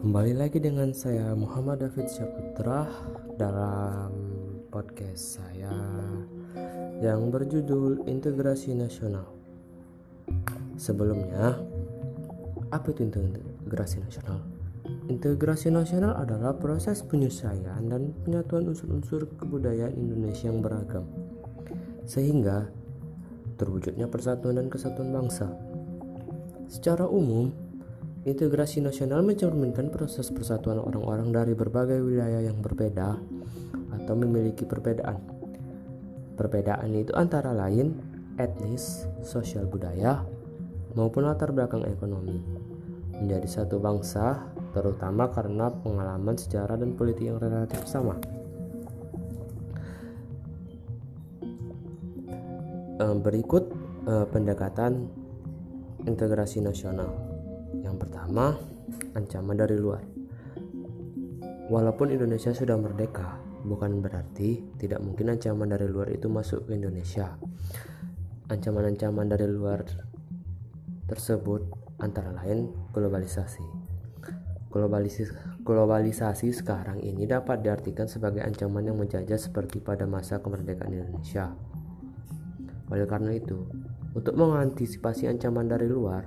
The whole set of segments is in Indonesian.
Kembali lagi dengan saya Muhammad David Syaputra dalam podcast saya yang berjudul Integrasi Nasional. Sebelumnya, apa itu integrasi nasional? Integrasi nasional adalah proses penyelesaian dan penyatuan unsur-unsur kebudayaan Indonesia yang beragam, sehingga terwujudnya persatuan dan kesatuan bangsa. Secara umum, integrasi nasional mencerminkan proses persatuan orang-orang dari berbagai wilayah yang berbeda atau memiliki perbedaan. Perbedaan itu antara lain etnis, sosial budaya, maupun latar belakang ekonomi. Menjadi satu bangsa, terutama karena pengalaman sejarah dan politik yang relatif sama. Eh, berikut eh, pendekatan integrasi nasional. Yang pertama, ancaman dari luar. Walaupun Indonesia sudah merdeka, bukan berarti tidak mungkin ancaman dari luar itu masuk ke Indonesia. Ancaman-ancaman dari luar tersebut antara lain globalisasi. Globalisasi, globalisasi sekarang ini dapat diartikan sebagai ancaman yang menjajah seperti pada masa kemerdekaan Indonesia oleh karena itu, untuk mengantisipasi ancaman dari luar,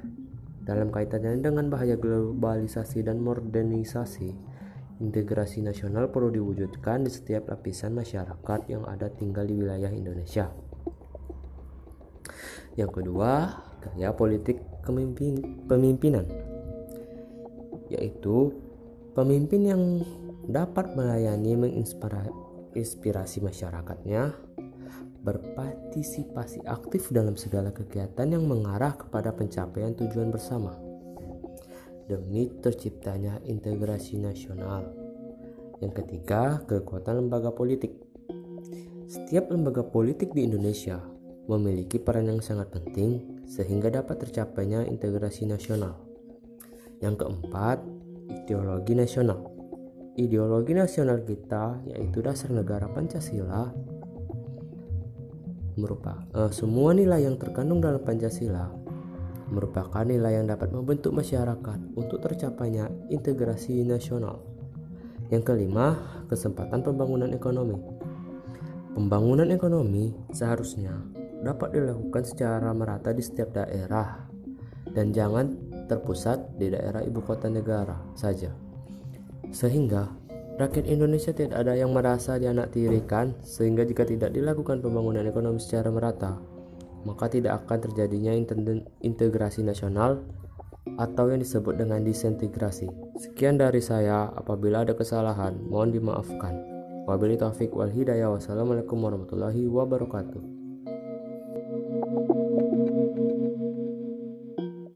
dalam kaitannya dengan bahaya globalisasi dan modernisasi, integrasi nasional perlu diwujudkan di setiap lapisan masyarakat yang ada tinggal di wilayah Indonesia. Yang kedua, gaya politik kemimpin, pemimpinan, yaitu pemimpin yang dapat melayani menginspirasi masyarakatnya berpartisipasi aktif dalam segala kegiatan yang mengarah kepada pencapaian tujuan bersama. Demi terciptanya integrasi nasional. Yang ketiga, kekuatan lembaga politik. Setiap lembaga politik di Indonesia memiliki peran yang sangat penting sehingga dapat tercapainya integrasi nasional. Yang keempat, ideologi nasional. Ideologi nasional kita yaitu dasar negara Pancasila merupakan uh, semua nilai yang terkandung dalam Pancasila merupakan nilai yang dapat membentuk masyarakat untuk tercapainya integrasi nasional. Yang kelima, kesempatan pembangunan ekonomi. Pembangunan ekonomi seharusnya dapat dilakukan secara merata di setiap daerah dan jangan terpusat di daerah ibu kota negara saja. Sehingga Rakyat Indonesia tidak ada yang merasa dianaktirikan sehingga jika tidak dilakukan pembangunan ekonomi secara merata, maka tidak akan terjadinya integrasi nasional atau yang disebut dengan disintegrasi. Sekian dari saya, apabila ada kesalahan, mohon dimaafkan. Wabillahi taufik wal hidayah. Wassalamualaikum warahmatullahi wabarakatuh.